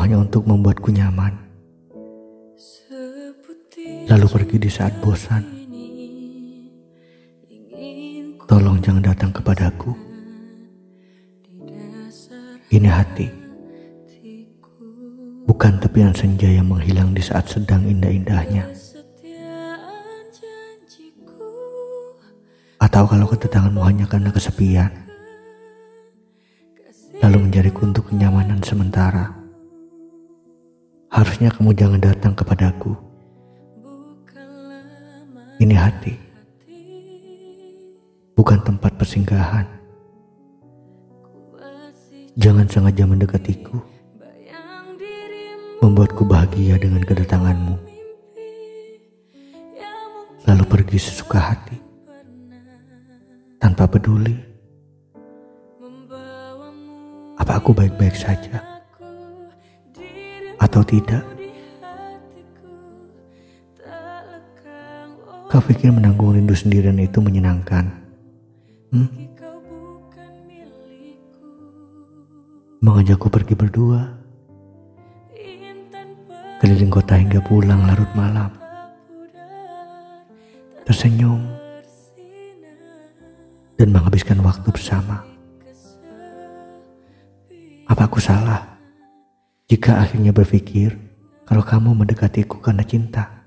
Hanya untuk membuatku nyaman, lalu pergi di saat bosan, tolong jangan datang kepadaku. Ini hati, bukan tepian senja yang menghilang di saat sedang indah-indahnya. Atau kalau kedatanganmu hanya karena kesepian, lalu menjadi untuk kenyamanan sementara. Harusnya kamu jangan datang kepadaku. Ini hati, bukan tempat persinggahan. Jangan sengaja mendekatiku, membuatku bahagia dengan kedatanganmu, lalu pergi sesuka hati, tanpa peduli apa aku baik-baik saja atau tidak? Kau pikir menanggung rindu sendirian itu menyenangkan? Hmm? Mengajakku pergi berdua, keliling kota hingga pulang larut malam, tersenyum, dan menghabiskan waktu bersama. Apa aku salah jika akhirnya berpikir kalau kamu mendekatiku karena cinta?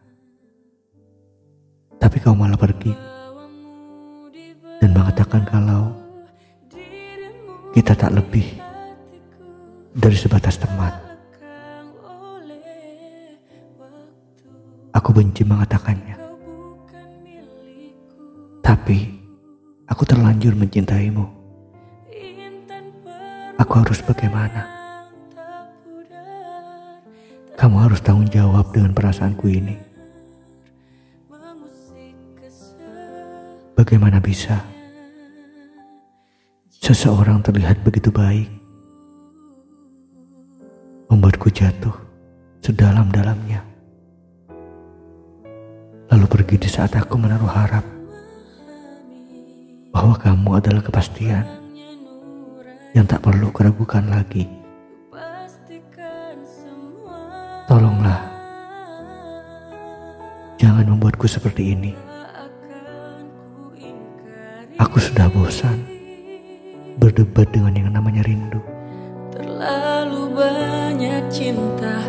Tapi kau malah pergi dan mengatakan kalau kita tak lebih dari sebatas teman. Aku benci mengatakannya. Tapi aku terlanjur mencintaimu. Aku harus bagaimana? Harus tanggung jawab dengan perasaanku ini. Bagaimana bisa seseorang terlihat begitu baik, membuatku jatuh sedalam-dalamnya, lalu pergi di saat aku menaruh harap bahwa kamu adalah kepastian yang tak perlu keragukan lagi. Membuatku seperti ini. Aku sudah bosan berdebat dengan yang namanya rindu. Terlalu banyak cinta